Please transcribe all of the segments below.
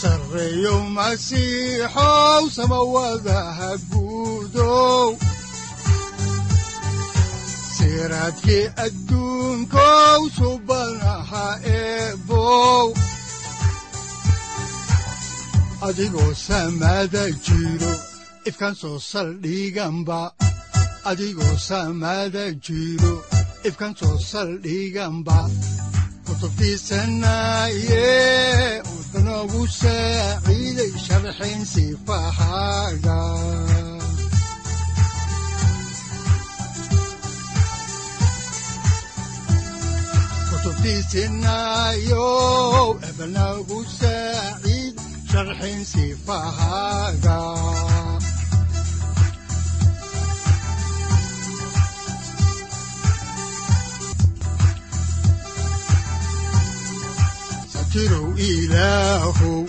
sareyow masiixow samawadaha guudow siraadkii adduunkow soo saldhiganba adigoo samaada jiro ifkaan soo saldhiganba kutubtiisanaye udanogu saaciiday sharxayn sifahaaga kutubtiisinayow ebanagu saaciid sharxayn sifahaaga satirow ilaahow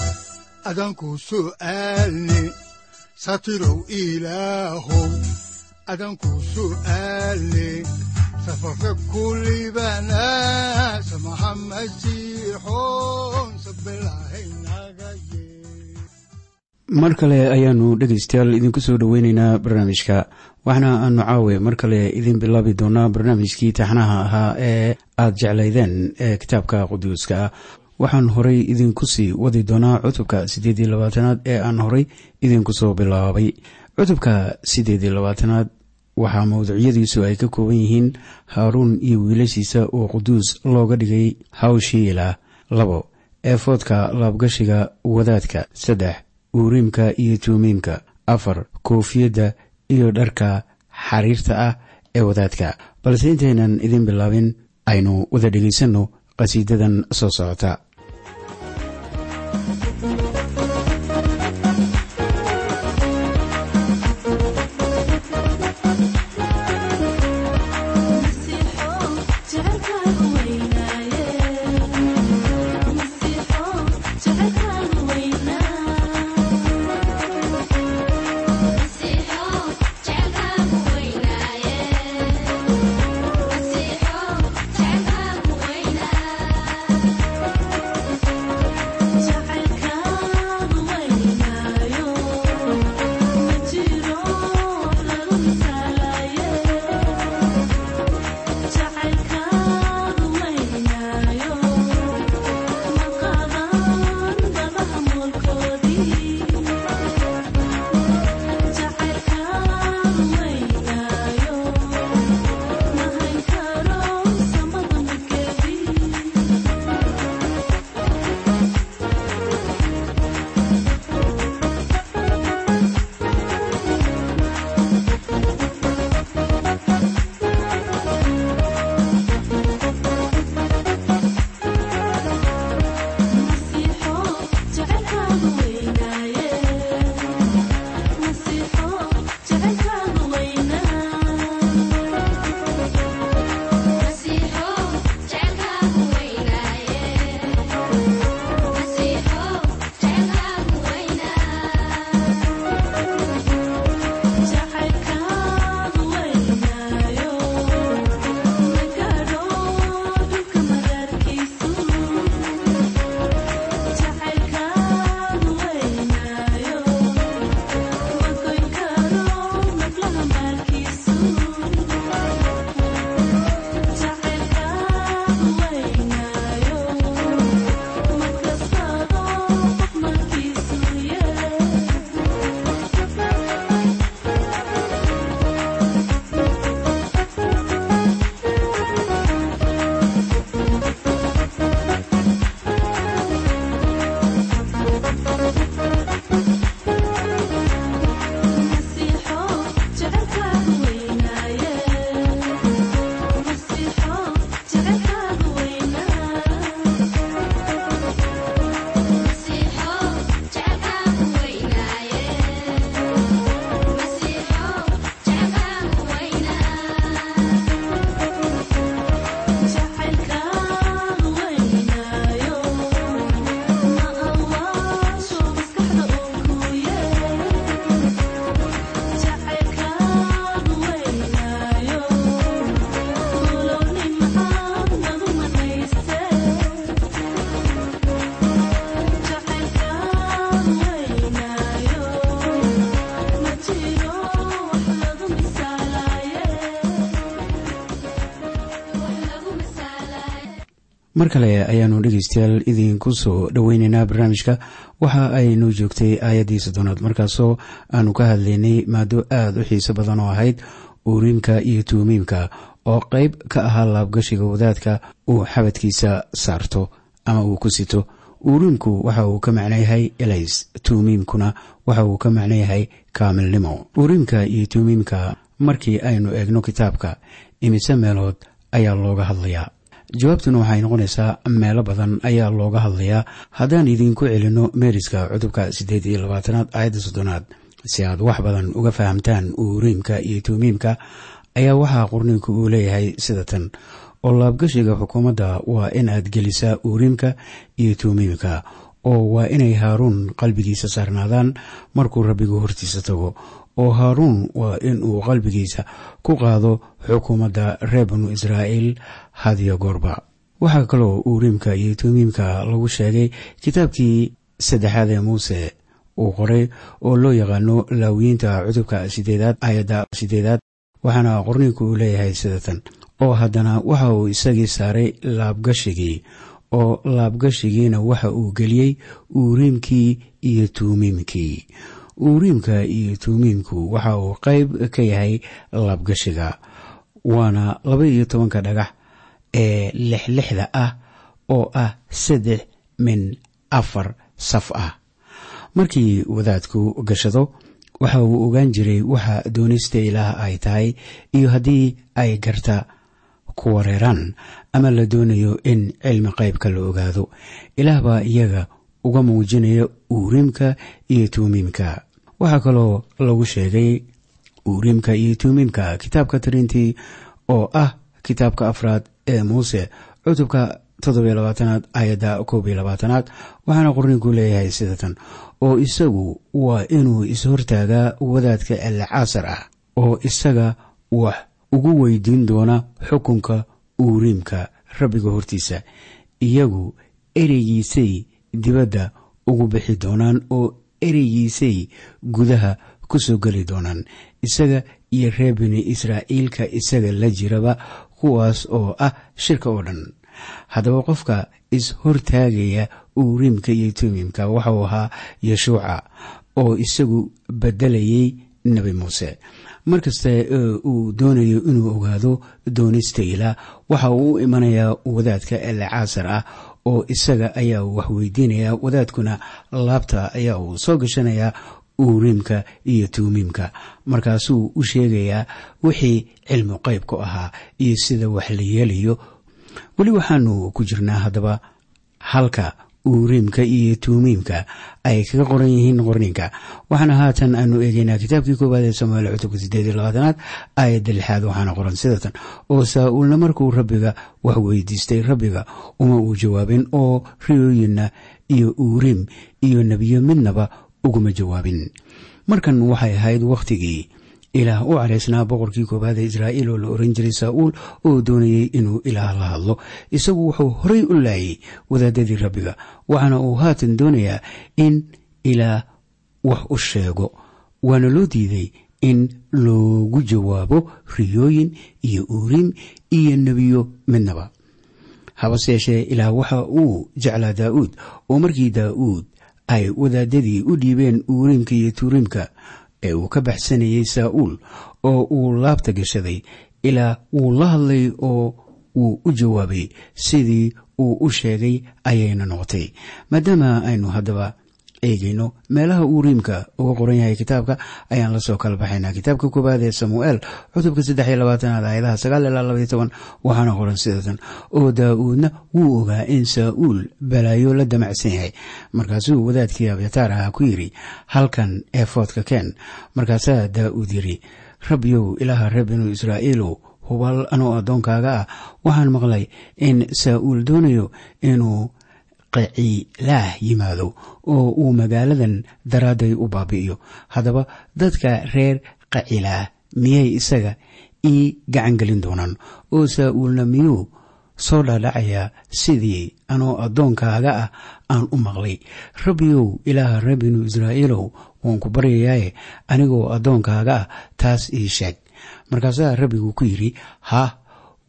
adanku su'aalne satirow ilaahow adanku su'aalne safarka kulibana samaha masiixoon sabilahaynaga mar kale ayaanu dhegaystayaal idinku soo dhoweyneynaa barnaamijka. Waxna aanu caawe mar kale idin bilaabi doonaa barnaamijkii taxnaha ahaa ee aad jeclaydeen ee kitaabka quduuska waxaan horay idinku sii wadi doonaa cutubka siddeed iyo labaatanaad ee aan horay idinku soo bilaabay. Cutubka siddeed iyo labaatanaad waxaa mawduucyadiisu ay ka kooban yihiin haaruun iyo wiilashiisa oo quduus looga dhigay hawshiila. Labo eefoodka laabgashiga wadaadka. Saddex uuriimka iyo tuumiimka. Afar koofiyadda iyo dharka xariirta ah ee wadaadka. Balse intaynan idin bilaabin aynu wada dhegaysanno qhasiidadan soo socota mar kale ayaanu dhegeystayaal idinku soo dhoweyneynaa barnaamijka. Waxa aynu joogtay aayaddii soddonaad markaasoo aanu ka hadlaynay maado aada u xiiso badan oo ahayd uuriimka iyo tuumiimka oo qeyb ka ahaa laabgashiga wadaadka uu xabadkiisa saarto ama uu ku sito. Uuriimku waxa uu ka macno yahay elays tuumiimkuna waxa uu ka macno yahay kaamilnimo. Uuriimka iyo tuumiimka markii aynu eegno kitaabka imise meelood ayaa looga hadlayaa jawaabtuna waxay noqonaysaa meelo badan ayaa looga hadlayaa. Haddaan idinku celinno meeriska cutubka siddeed iyo labaatanaad aayadda soddonaad. Si aad wax badan uga fahamtaan uuriimka iyo tuumiimka ayaa waxaa qorniinku uu leeyahay sida tan. Oo laabgashiga xukuumadda waa in aad gelisaa uuriimka iyo tuumiimka oo waa inay haaruun qalbigiisa saarnaadaan. Markuu rabbigu hortiisa tago oo haaruun waa in uu qalbigiisa ku qaado xukuumadda reer banu israa'iil hadiyo goorba. Waxaa kaloo uuriimka iyo tuumiimka lagu sheegay kitaabkii saddexaad ee muuse uu qoray oo loo yaqaano laawiyiinta cutubka sideedaad aayadda sideedaad waxaana qorniinku uu leeyahay sidatan oo haddana waxa uu isagii saaray laabgashigii oo laabgashigiina waxa uu geliyey uuriimkii iyo tuumiimkii. Uuriimka iyo tuumiimku waxa uu qayb ka yahay laabgashiga waana laba iyo tobanka dhagax ee lixlixda ah oo ah saddex min afar saf ah. Markii wadaadku gashado waxa uu ogaan jiray waxa doonista ilaah ay tahay iyo haddii ay garta ku wareeraan ama la doonayo in cilmi qaybka la ogaado. Ilaah baa iyaga uga muujinaya uuriimka iyo tuumiimka. Waxaa kaloo lagu sheegay uuriimka iyo tuumiimka kitaabka tirintii oo ah kitaabka afraad ee muuse cutubka toddobiyo labaatanaad aayadda koob iyo labaatanaad waxaana qorniinku leeyahay sidatan oo isagu waa inuu is-hortaagaa wadaadka alcaasar ah oo isaga wax ugu weydiin doona xukunka uuriimka rabbiga hortiisa. Iyagu ereygiisay dibadda ugu bixi doonaan oo ereygiisay gudaha ku soo geli doonaan. Isaga iyo reer bini israa'iilka isaga la jiraba kuwaas oo ah shirka oo dhan. Haddaba qofka is-hortaagaya uuriimka iyo tuumiimka waxau ahaa yeshuuca oo isagu beddelayay nebi muuse markasta uu doonayo inuu ogaado doonista ilaah waxa uu u imanayaa wadaadka elcaasar ah oo isaga ayaa wax weydiinaya. Wadaadkuna laabta ayaa uu soo gashanayaa uuriimka iyo tuumiimka markaasuu u sheegayaa wixii cilmi qayb ku ahaa iyo sida wax la yeelayo. Weli waxaanu ku jirnaa haddaba halka uuriimka iyo tuumiimka ay kaga qoran yihiin qorninka. Waxaana haatan aanu eegeynaa kitaabkii koowaad ee samueel cutubka sideed iyo labaatanaad aayadda lixaad waxaana qoran sidatan oo saa-uulna markuu rabbiga wax weydiistay rabbiga uma uu jawaabin oo riyooyinna iyo uuriim iyo nebiyo midnaba uguma jawaabin. Markan waxay ahayd wakhtigii ilaah u caraysnaa boqorkii koowaad ee israa'iil oo la oran jiray saa'uul oo doonayey inuu ilaah la hadlo. Isagu wuxuu horay u laayay wadaadadii rabbiga waxaana uu haatan doonayaa in ilaah wax u sheego waana loo diiday in loogu jawaabo riyooyin iyo uuriim iyo nebiyo midnaba. Habase yeeshee ilaah waxa uu jeclaa daa'uud oo markii daa'uud ay wadaadadii u dhiibeen uuriimka iyo tuuriimka ee uu ka baxsanayey saa'uul oo uu laabta gashaday ilaa wuu la hadlay oo wuu u jawaabay sidii uu u sheegay ayayna noqotay. Maadaama aynu haddaba eegayno. Meelaha uuriimka uga qoran yahay kitaabka ayaan la soo kala baxaynaa kitaabka koowaad ee samu'eel cutubka saddex iyo labaatanaad aayadaha sagaal ilaa labaiyo toban waxaana qoran sidatan oo daa'uudna wuu ogaa in saa'uul balaayo la damacsan yahay. Markaasuu wadaadkii abyataar ahaa ku yidhi halkan eefoodka keen. Markaasaa daa'uud yidhi rabbiyow ilaaha reer binu israa'iilow hubal anoo addoonkaaga ah. Waxaan maqlay in saa'uul doonayo inuu qaciilaah yimaado oo uu magaaladan daraadday u baabi'iyo. Haddaba dadka reer qacilaah miyay isaga ii gacan gelin doonaan? Oo saa'uulna miyuu soo dhaadhacayaa sidii anoo addoonkaaga ah aan u maqlay? Rabbiyow ilaaha reer israa'iilow waan ku baryayaaye anigoo addoonkaaga ah taas ii sheeg. Markaasaa rabbigu ku yidhi ha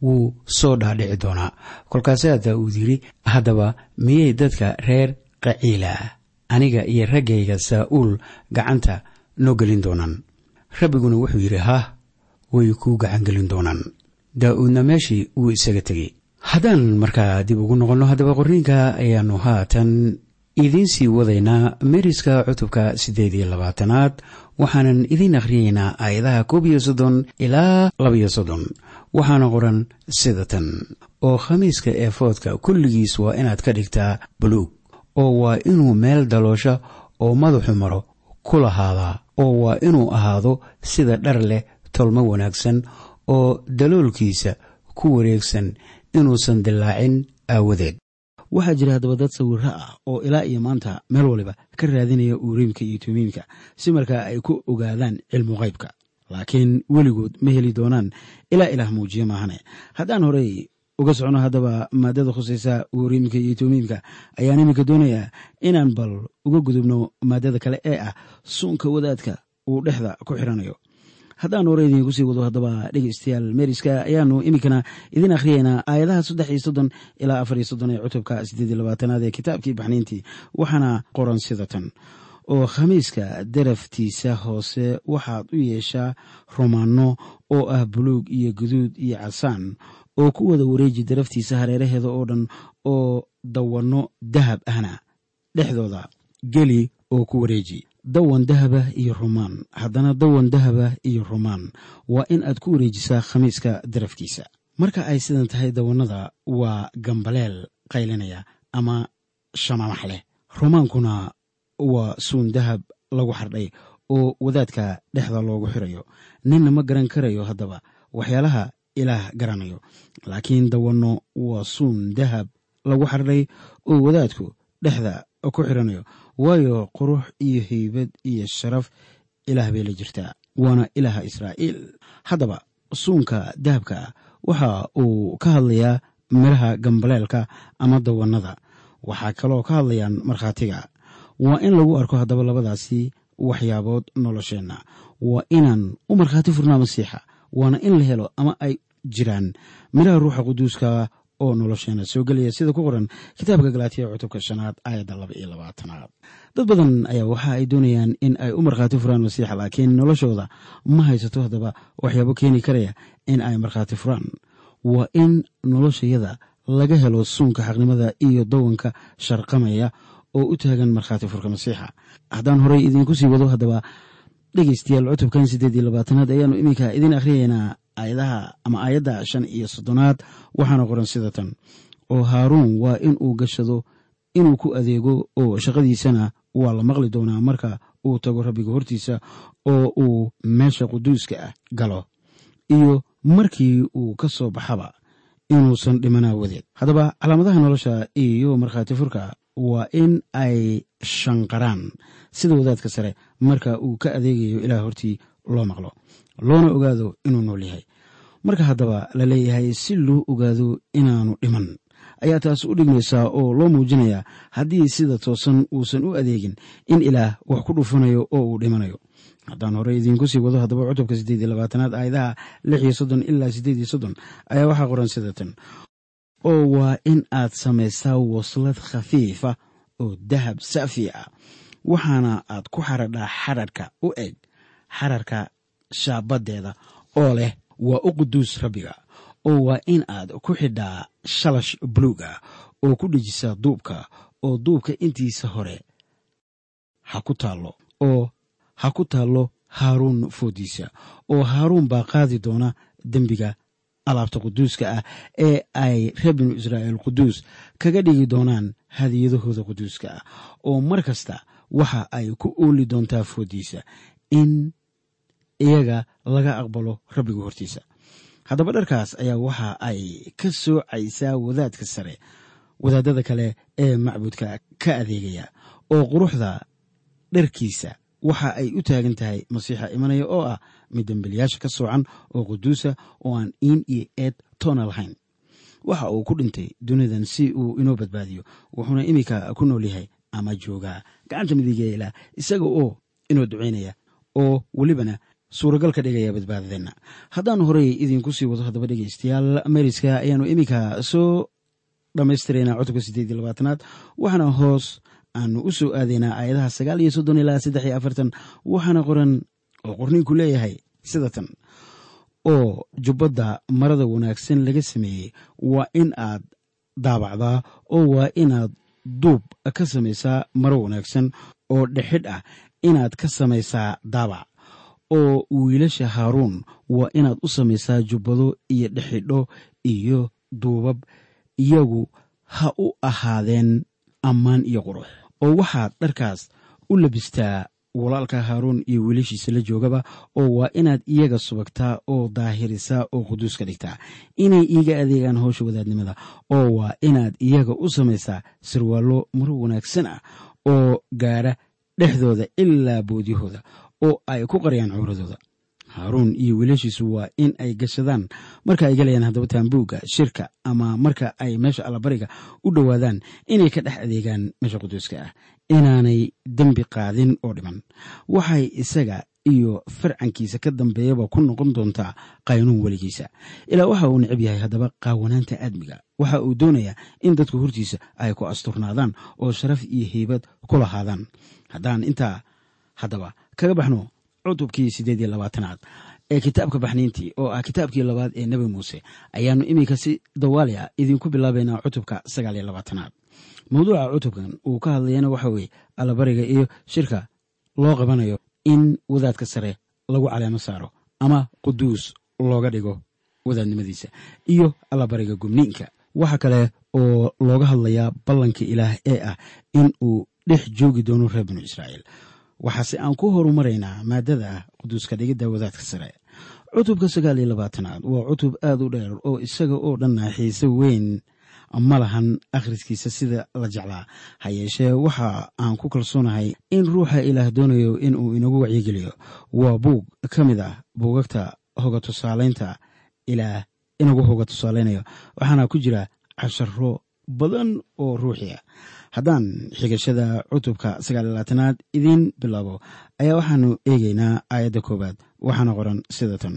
wuu soo dhaadhici doonaa. Kolkaasaa daa'uud yidhi haddaba miyay dadka reer qaciila aniga iyo raggayga saa'uul gacanta noo gelin doonaan. Rabbiguna wuxuu yidhi hah way kuu gacangelin doonaan. Daa'uudna meeshii wuu isaga tegey. Haddaan markaa dib ugu noqonno haddaba qorniinka ayaannu haatan idiin sii wadaynaa meriska cutubka siddeed iyo labaatanaad waxaanan idiin akhriyeynaa aayadaha koob iyo soddon ilaa labaiyo soddon. Waxaana qoran sida tan. Oo khamiiska eefoodka kulligiis waa inaad ka dhigtaa buluug oo waa inuu meel daloosha oo madaxu maro ku lahaadaa oo waa inuu ahaado sida dhar leh tolmo wanaagsan oo daloolkiisa ku wareegsan inuusan dillaacin aawadeed waxaa jira haddaba dad sawirro ah oo ilaa iyo maanta meel waliba ka raadinaya uuriimka iyo tumiimka si markaa ay ku ogaadaan cilmu qaybka. Laakiin weligood ma heli doonaan ilaa ilaah muujiye maahane. Haddaan horey uga socno haddaba maadada khusaysa uuriimka iyo tumiimka ayaan iminka doonayaa inaan bal uga gudubno maadada kale ee ah suunka wadaadka uu dhexda ku xiranayo haddaan hore idiinku sii wado haddaba dhegeystayaal meeriska ayaanu iminkana idin akhriyeynaa aayadaha saddex iyo soddon ilaa afar iyo soddon ee cutubka siddeed iyo labaatanaad ee kitaabkii baxniintii waxaana qoran sida tan. Oo khamiiska daraftiisa hoose waxaad u yeeshaa romaanno oo ah buluug iyo guduud iyo casaan oo ku wada wareeji daraftiisa hareeraheeda oo dhan oo dawanno dahab ahna dhexdooda geli oo ku wareeji dawan dahaba iyo rumaan. Haddana dawan dahaba iyo rumaan. Waa in aad ku wareejisaa khamiiska darafkiisa. Marka ay sidan tahay dawannada waa gambaleel qaylinaya ama shamamax leh. Rumaankuna waa suun dahab lagu xardhay oo wadaadka dhexda loogu xirayo. Ninna ma garan karayo haddaba. Waxyaalaha ilaah garanayo. Laakiin dawanno waa suun dahab lagu xardhay oo wadaadku dhexda ku xiranayo. Waayo qurux iyo haybad iyo sharaf ilaah bay la jirtaa waana ilaaha israa'iil. Haddaba suunka dahabka ah waxa uu ka hadlayaa midhaha gambaleelka ama dawannada. Waxaa kaloo ka hadlayaan markhaatiga. Waa in lagu arko haddaba labadaasi waxyaabood nolosheenna. Waa inaan u markhaati furnaa masiixa waana in la helo ama ay jiraan. Midhaha ruuxa quduuska oo nolosheena soo gelaya. Sida ku qoran kitaabka galaatiya cutubka shanaad aayadda laba iyo labaatanaad. Dad badan ayaa waxa ay doonayaan in ay u markhaati furaan masiixa laakiin noloshooda ma haysato haddaba waxyaabo keeni karaya in ay markhaati furaan. Waa in noloshayada laga helo suunka xaqnimada iyo dawanka sharqamaya oo u taagan markhaati furka masiixa. Haddaan horey idiinku sii wado haddaba dhegeystayaal cutubkan siddeed iyo labaatanaad ayaanu iminka idin akhriyaynaa aayadaha ama aayadda shan iyo soddonaad waxaana qoran sida tan. Oo haaruun waa in uu gashado inuu ku adeego oo shaqadiisana waa la maqli doonaa marka uu tago rabbiga hortiisa oo uu meesha quduuska ah galo iyo markii uu ka soo baxaba inuusan dhimanaa wadeed. Haddaba calaamadaha nolosha iyo markhaati furka waa in ay shanqaraan sida wadaadka sare marka uu ka adeegayo ilaah hortii loo maqlo loona ogaado inuu nool yahay marka haddaba la leeyahay si loo ogaado inaanu dhiman. Ayaa taas u dhigmaysaa oo loo muujinayaa haddii sida toosan uusan u adeegin in ilaah wax ku dhufanayo oo uu dhimanayo. Haddaan hore idiinku sii wado haddaba cutubka siddeed iyo labaatanaad aayadaha lix iyo soddon ilaa siddeed iyo soddon ayaa waxaa qoran sida tan. Oo waa in aad samaysaa waslad khafiifa oo dahab saafi ah waxaana aad ku xaradhaa xararhka u eg xararka shaabadeeda oo leh waa u quduus rabbiga oo waa in aad ku xidhaa shalash buluug ah oo ku dhejisaa duubka oo duubka intiisa hore ha ku taallo oo ha ku taallo haaruun foodiisa oo haaruun baa qaadi doona dembiga alaabta quduuska ah ee ay reer binu israa'iil quduus kaga dhigi doonaan hadiyadahooda quduuska ah oo mar kasta waxa ay ku ooli doontaa foodiisa in iyaga laga aqbalo rabbiga hortiisa. Haddaba dharkaas ayaa waxa ay ka soocaysaa wadaadka sare wadaadada kale ee macbudka ka adeegaya oo quruxda dharkiisa waxa ay u taagan tahay masiixa imanaya oo ah mid dembilyaasha ka soocan oo quduusa oo aan iin iyo eed toona lahayn. Waxa uu ku dhintay dunidan si uu inoo badbaadiyo wuxuuna iminka ku nool yahay ama joogaa. Gacanta midiga ilaah isaga oo inoo ducaynaya oo welibana suuragal ka dhigaya badbaadadeenna. Haddaan horey idinku sii wado haddaba dhegeystayaal meeriska ayaanu iminka soo dhammaystiraynaa cutubka siddeed iyo labaatanaad. Waxaana hoos aanu u soo aadaynaa aayadaha sagaal iyo soddon ilaa saddex iyo afartan. Waxaana qoran oo qorninku leeyahay sida tan. Oo jubbadda marada wanaagsan laga sameeyey waa in aad daabacdaa oo waa inaad duub ka samaysaa maro wanaagsan oo dhexidh ah inaad ka samaysaa daabac oo wiilasha haaruun waa inaad u samaysaa jubbado iyo dhexidho iyo duubab iyagu ha u ahaadeen ammaan iyo qurux. Oo waxaad dharkaas u labistaa walaalka haaruun iyo wiilashiisa la joogaba oo waa inaad iyaga subagtaa oo daahirisaa oo quduus ka dhigtaa. Inay iiga adeegaan howsha wadaadnimada oo waa inaad iyaga u samaysaa sirwaallo maro wanaagsan ah oo gaadha dhexdooda ilaa boodyahooda oo ay ku qaryaan cawradooda haaruun iyo wiilashiisu waa in ay gashadaan marka ay galayaan haddaba taambuugga shirka ama marka ay meesha allabariga u dhowaadaan inay ka dhex adeegaan meesha quduuska ah. Inaanay dembi qaadin oo dhiman. Waxay isaga iyo farcankiisa ka dambeeyaba ku noqon doontaa qaynuun weligiisa. Ilaa waxa uu necab yahay haddaba qaawanaanta aadmiga. Waxa uu doonayaa in dadku hortiisa ay ku asturnaadaan oo sharaf iyo heybad ku lahaadaan. Haddaan intaa haddaba kaga baxno cutubkii siddeed iyo labaatanaad ee kitaabka baxniintii oo ah kitaabkii labaad ee nebi muuse ayaannu iminka si dawaaliya idinku bilaabaynaa cutubka sagaal iyo labaatanaad. Mawduuca cutubkan uu ka hadlayana waxa weeye allabariga iyo shirka loo qabanayo in wadaadka sare lagu caleemo saaro ama quduus looga dhigo wadaadnimadiisa iyo allabariga gumniinka waxa kale oo looga hadlayaa ballanka ilaah ee ah in uu dhex joogi doono reer binu israa'iil waxaase aan ku horumaraynaa maadada ah quduuska dhigidda wadaadka sare. Cutubka sagaal iyo labaatanaad waa cutub aad u dheer oo isaga oo dhanna xiise weyn. Ma lahan akhriskiisa sida la jeclaa ha yeeshee waxa aan ku kalsoonahay in ruuxa ilaah doonayo inuu inagu wacyigeliyo. Waa buug ka mid ah buugagta hoga tusaalaynta ilaah inagu hoga tusaalaynayo waxaana ku jira casharo badan oo ruuxi ah haddaan xigashada cutubka sagaallabaatanaad idiin bilaabo ayaa waxaanu eegaynaa aayadda koowaad waxaana qoran sida tan.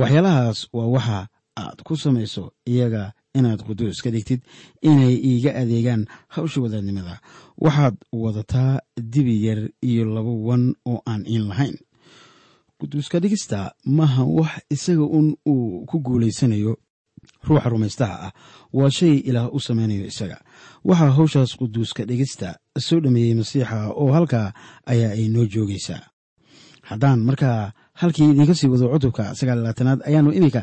Waxyaalahaas waa waxa aad ku samayso iyaga inaad quduus ka dhigtid inay iiga adeegaan hawsha wadaadnimada. Waxaad wadataa dibi yar iyo laba wan oo aan iin lahayn. Quduuska dhigista maaha wax isaga un uu ku guulaysanayo ruuxa rumaystaha ah. Waa shay ilaah u samaynayo isaga. Waxaa hawshaas quduuska dhigista soo dhameeyey masiixa oo halkaa ayaa ay noo joogaysaa. Haddaan markaa halkii idinka sii wado cutubka sagaallabaatanaad ayaannu iminka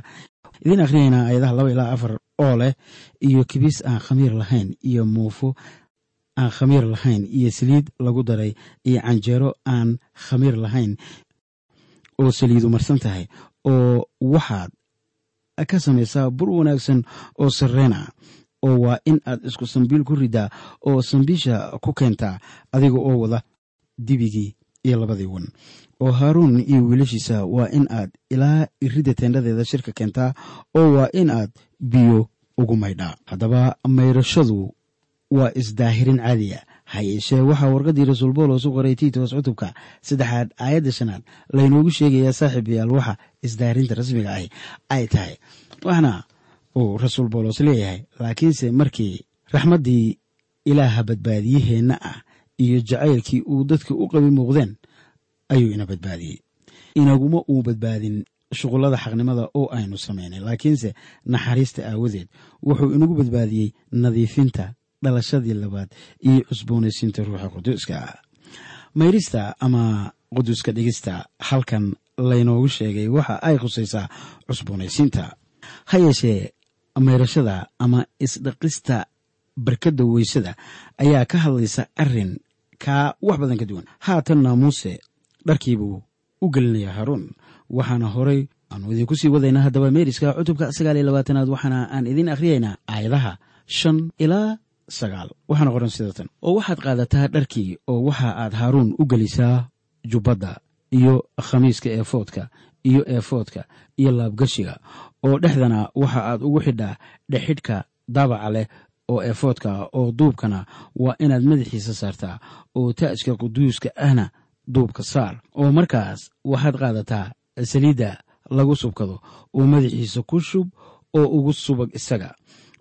idiin akhriyaynaa aayadaha laba ilaa afar oo leh iyo kibis aan khamiir lahayn iyo muufo aan khamiir lahayn iyo saliid lagu daray iyo canjeero aan khamiir lahayn oo saliidu marsan tahay oo waxaad ka samaysaa bur wanaagsan oo sarreen ah oo waa in aad isku sambiil ku riddaa oo sambiisha ku keentaa adiga oo wada dibigii iyo labadii wan. Oo haaruun iyo wiilashiisa waa in aad ilaa iridda teendhadeeda shirka keentaa oo waa in aad biyo ugu maydhaa haddaba mayrashadu waa isdaahirin caadiya ha yeeshee waxaa warqaddii rasuul boolos u qoray tiitos cutubka saddexaad aayadda shanaad. Laynoogu sheegayaa saaxiibayaal waxa isdaahirinta rasmiga ahi ay tahay. Waxna uu rasuul boolos leeyahay laakiinse markii raxmaddii ilaaha badbaadiyaheenna ah iyo jacaylkii uu dadka u qabi muuqdeen ayuu ina badbaadiyey. Inaguma uu badbaadin shuqullada xaqnimada oo aynu samaynay laakiinse naxariista aawadeed wuxuu inagu badbaadiyey nadiifinta dhalashadii labaad iyo cusboonaysiinta ruuxa quduuska. Mayrista ama quduuska dhigista halkan laynoogu sheegay waxa ay khusaysaa cusboonaysiinta. Ha yeeshee mayrashada ama isdhaqista barkadda weysada ayaa ka hadlaysa arrin kaa wax badan ka duwan. Haatanna muuse dharkiibuu u gelinayaa haruun waxaana horay aanu idinku sii wadaynaa haddaba meeriska cutubka sagaal iyo labaatanaad waxaana aan idiin akhriyaynaa aayadaha shan ilaa sagaal. Waxaana qoran sida tan. Oo waxaad qaadataa dharkii oo waxa aad haaruun u gelisaa jubbadda iyo khamiiska eefoodka iyo eefoodka iyo laabgashiga oo dhexdana waxa aad ugu xidhaa dhexidhka daabaca leh oo eefoodka oo duubkana waa inaad madaxiisa saartaa oo taajka quduuska ahna duubka saar. Oo markaas waxaad qaadataa saliidda lagu subkado oo madaxiisa ku shub oo ugu subag isaga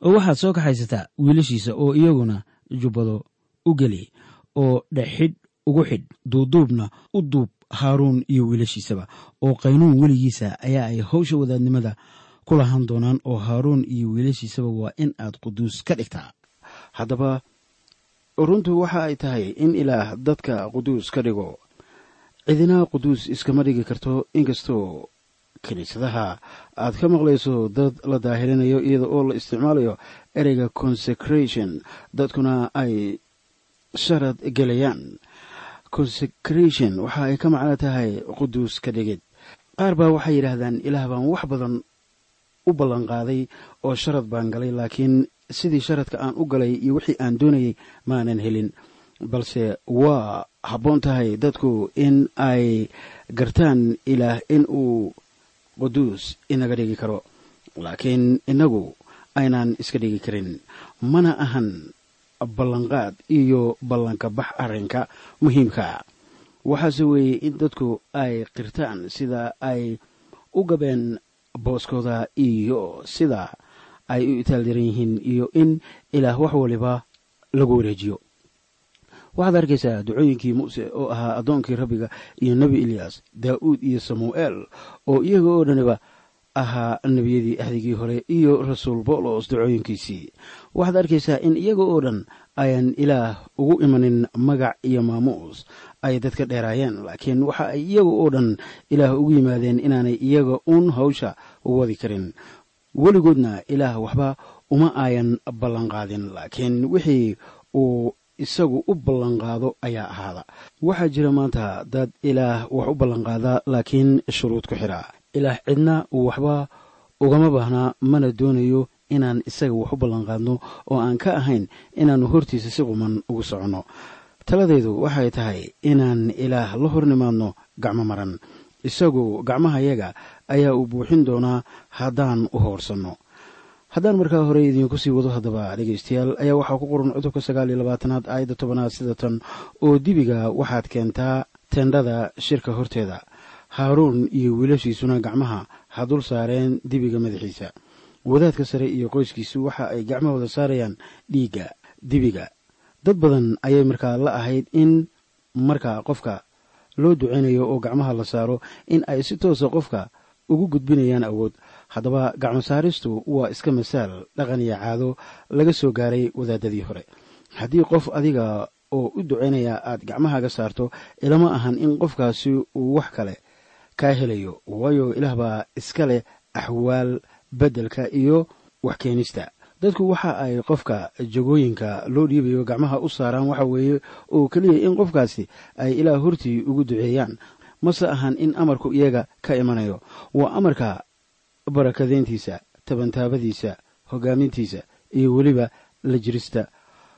oo waxaad soo kaxaysataa wiilashiisa oo iyaguna jubbado u geli oo dhexxidh ugu xidh duuduubna u duub haaruun iyo wiilashiisaba oo qaynuun weligiisa ayaa ay hawsha wadaadnimada ku lahan doonaan oo haaruun iyo wiilashiisaba waa in aad quduus ka dhigtaa. Haddaba runtu waxa ay tahay in ilaah dadka quduus ka dhigo. Cidina quduus iskama dhigi karto inkastoo kiniisadaha. Aad ka maqlayso dad la daahirinayo iyada oo la isticmaalayo ereyga consecration. Dadkuna ay sharad gelayaan. Consecration waxa ay ka macno tahay quduus ka dhigid. Qaar baa waxay yidhaahdaan ilaah baan wax badan u ballanqaaday oo sharad baan galay laakiin sidii sharadka aan u galay iyo wixii aan doonayay maanan helin. Balse waa habboon tahay dadku in ay gartaan ilaah in uu quduus inaga dhigi karo laakiin innagu aynaan iska dhigi karin. Mana ahan ballanqaad iyo ballanka bax arrinka muhiimka waxaase weeye in dadku ay qirtaan sida ay u gabeen booskooda iyo sida ay u itaaldaran yihiin iyo in ilaah wax waliba lagu wareejiyo waxaad arkaysaa ducooyinkii muuse oo ahaa addoonkii rabbiga iyo nebi ilyaas daa'uud iyo samu'eel oo iyaga oo dhaniba ahaa nebiyadii axdigii hore iyo rasuul boolos ducooyinkiisii. Waxaad arkaysaa in iyaga oo dhan ayaan ilaah ugu imanin magac iyo maamuus. Ay dadka dheeraayeen laakiin waxa ay iyaga oo dhan ilaah ugu yimaadeen inaanay iyaga uun hawsha wadi karin. Weligoodna ilaah waxba uma ayan ballanqaadin laakiin wixii uu isagu u ballanqaado ayaa ahaada. Waxaa jira maanta dad ilaah wax u ballanqaada laakiin shuruud ku xidha ilaah cidna waxba ugama baahnaa mana doonayo inaan isaga wax u ballanqaadno oo aan ka ahayn inaannu hortiisa si quman ugu soconno. Taladaydu waxay tahay inaan ilaah la hor nimaadno gacmo maran. Isagu gacmahayaga ayaa uu buuxin doonaa haddaan u hoorsanno haddaan markaa hore idiinku sii wado haddaba dhegaystayaal ayaa waxaa ku qoran cudubka sagaal iyo labaatanaad aayadda tobanaad sida tan oo dibiga waxaad keentaa tendhada shirka horteeda. Haaruun iyo wiilashiisuna gacmaha ha dul saareen dibiga madaxiisa. Wadaadka sare iyo qoyskiisu waxa ay gacmahooda saarayaan dhiigga dibiga. Dad badan ayay markaa la ahayd in markaa qofka loo duceynayo oo gacmaha la saaro in ay si toosa qofka ugu gudbinayaan awood haddaba gacmo saaristu waa iska masaal dhaqan iyo caado laga soo gaaray wadaadadii hore. Haddii qof adiga oo u duceynaya aad gacmahaaga saarto ilama ahan in qofkaasi uu wax kale kaa helayo waayo ilaah baa iska leh axwaal beddelka iyo wax keenista. Dadku waxa ay qofka jagooyinka loo dhiibayo gacmaha u saaraan waxa weeye oo keliya in qofkaasi ay ilaah hortii ugu duceeyaan. Mase ahan in amarku iyaga ka imanayo. Waa amarka barakadayntiisa tabantaabadiisa hogaamintiisa iyo weliba la jirista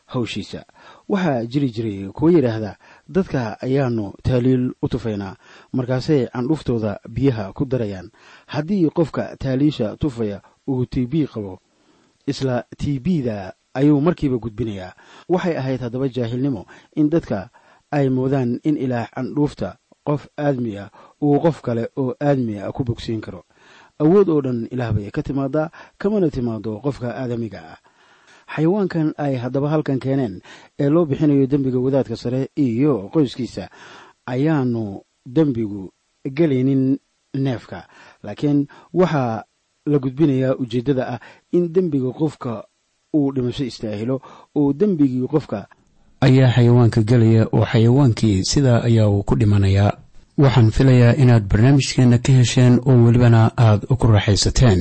hawshiisa. Waxaa jiri jiray kuwa yidhaahda dadka ayaanu taaliil u tufaynaa markaasay candhuuftooda biyaha ku darayaan. Haddii qofka taaliisha tufaya uu tiibii qabo isla tiibida ayuu markiiba gudbinayaa. Waxay ahayd haddaba jaahilnimo in dadka ay moodaan in ilaah candhuufta qof aadmi ah uu qof kale oo aadmi ah ku bogsiin karo awood oo dhan ilaah bay ka timaadaa kamana timaado qofka aadamiga ah. Xayawaankan ay haddaba halkan keeneen ee loo bixinayo dembiga wadaadka sare iyo qoyskiisa ayaanu dembigu gelaynin neefka. Laakiin waxaa la gudbinayaa ujeeddada ah in dembiga qofka uu dhimasho istaahilo oo dembigii qofka ayaa xayawaanka gelaya oo xayawaankii sidaa ayaa uu ku dhimanayaa waxaan filayaa inaad barnaamijkeenna ka hesheen oo welibana aad ku raaxaysateen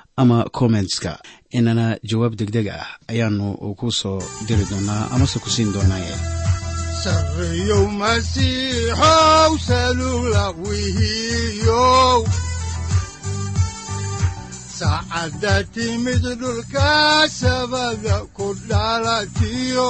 ama kommentska inana jawaab degdeg ah ayaanu ku soo diri doonaa amase ku siin doonaaye saacadda timid dhulka sabada ku dhalatiyo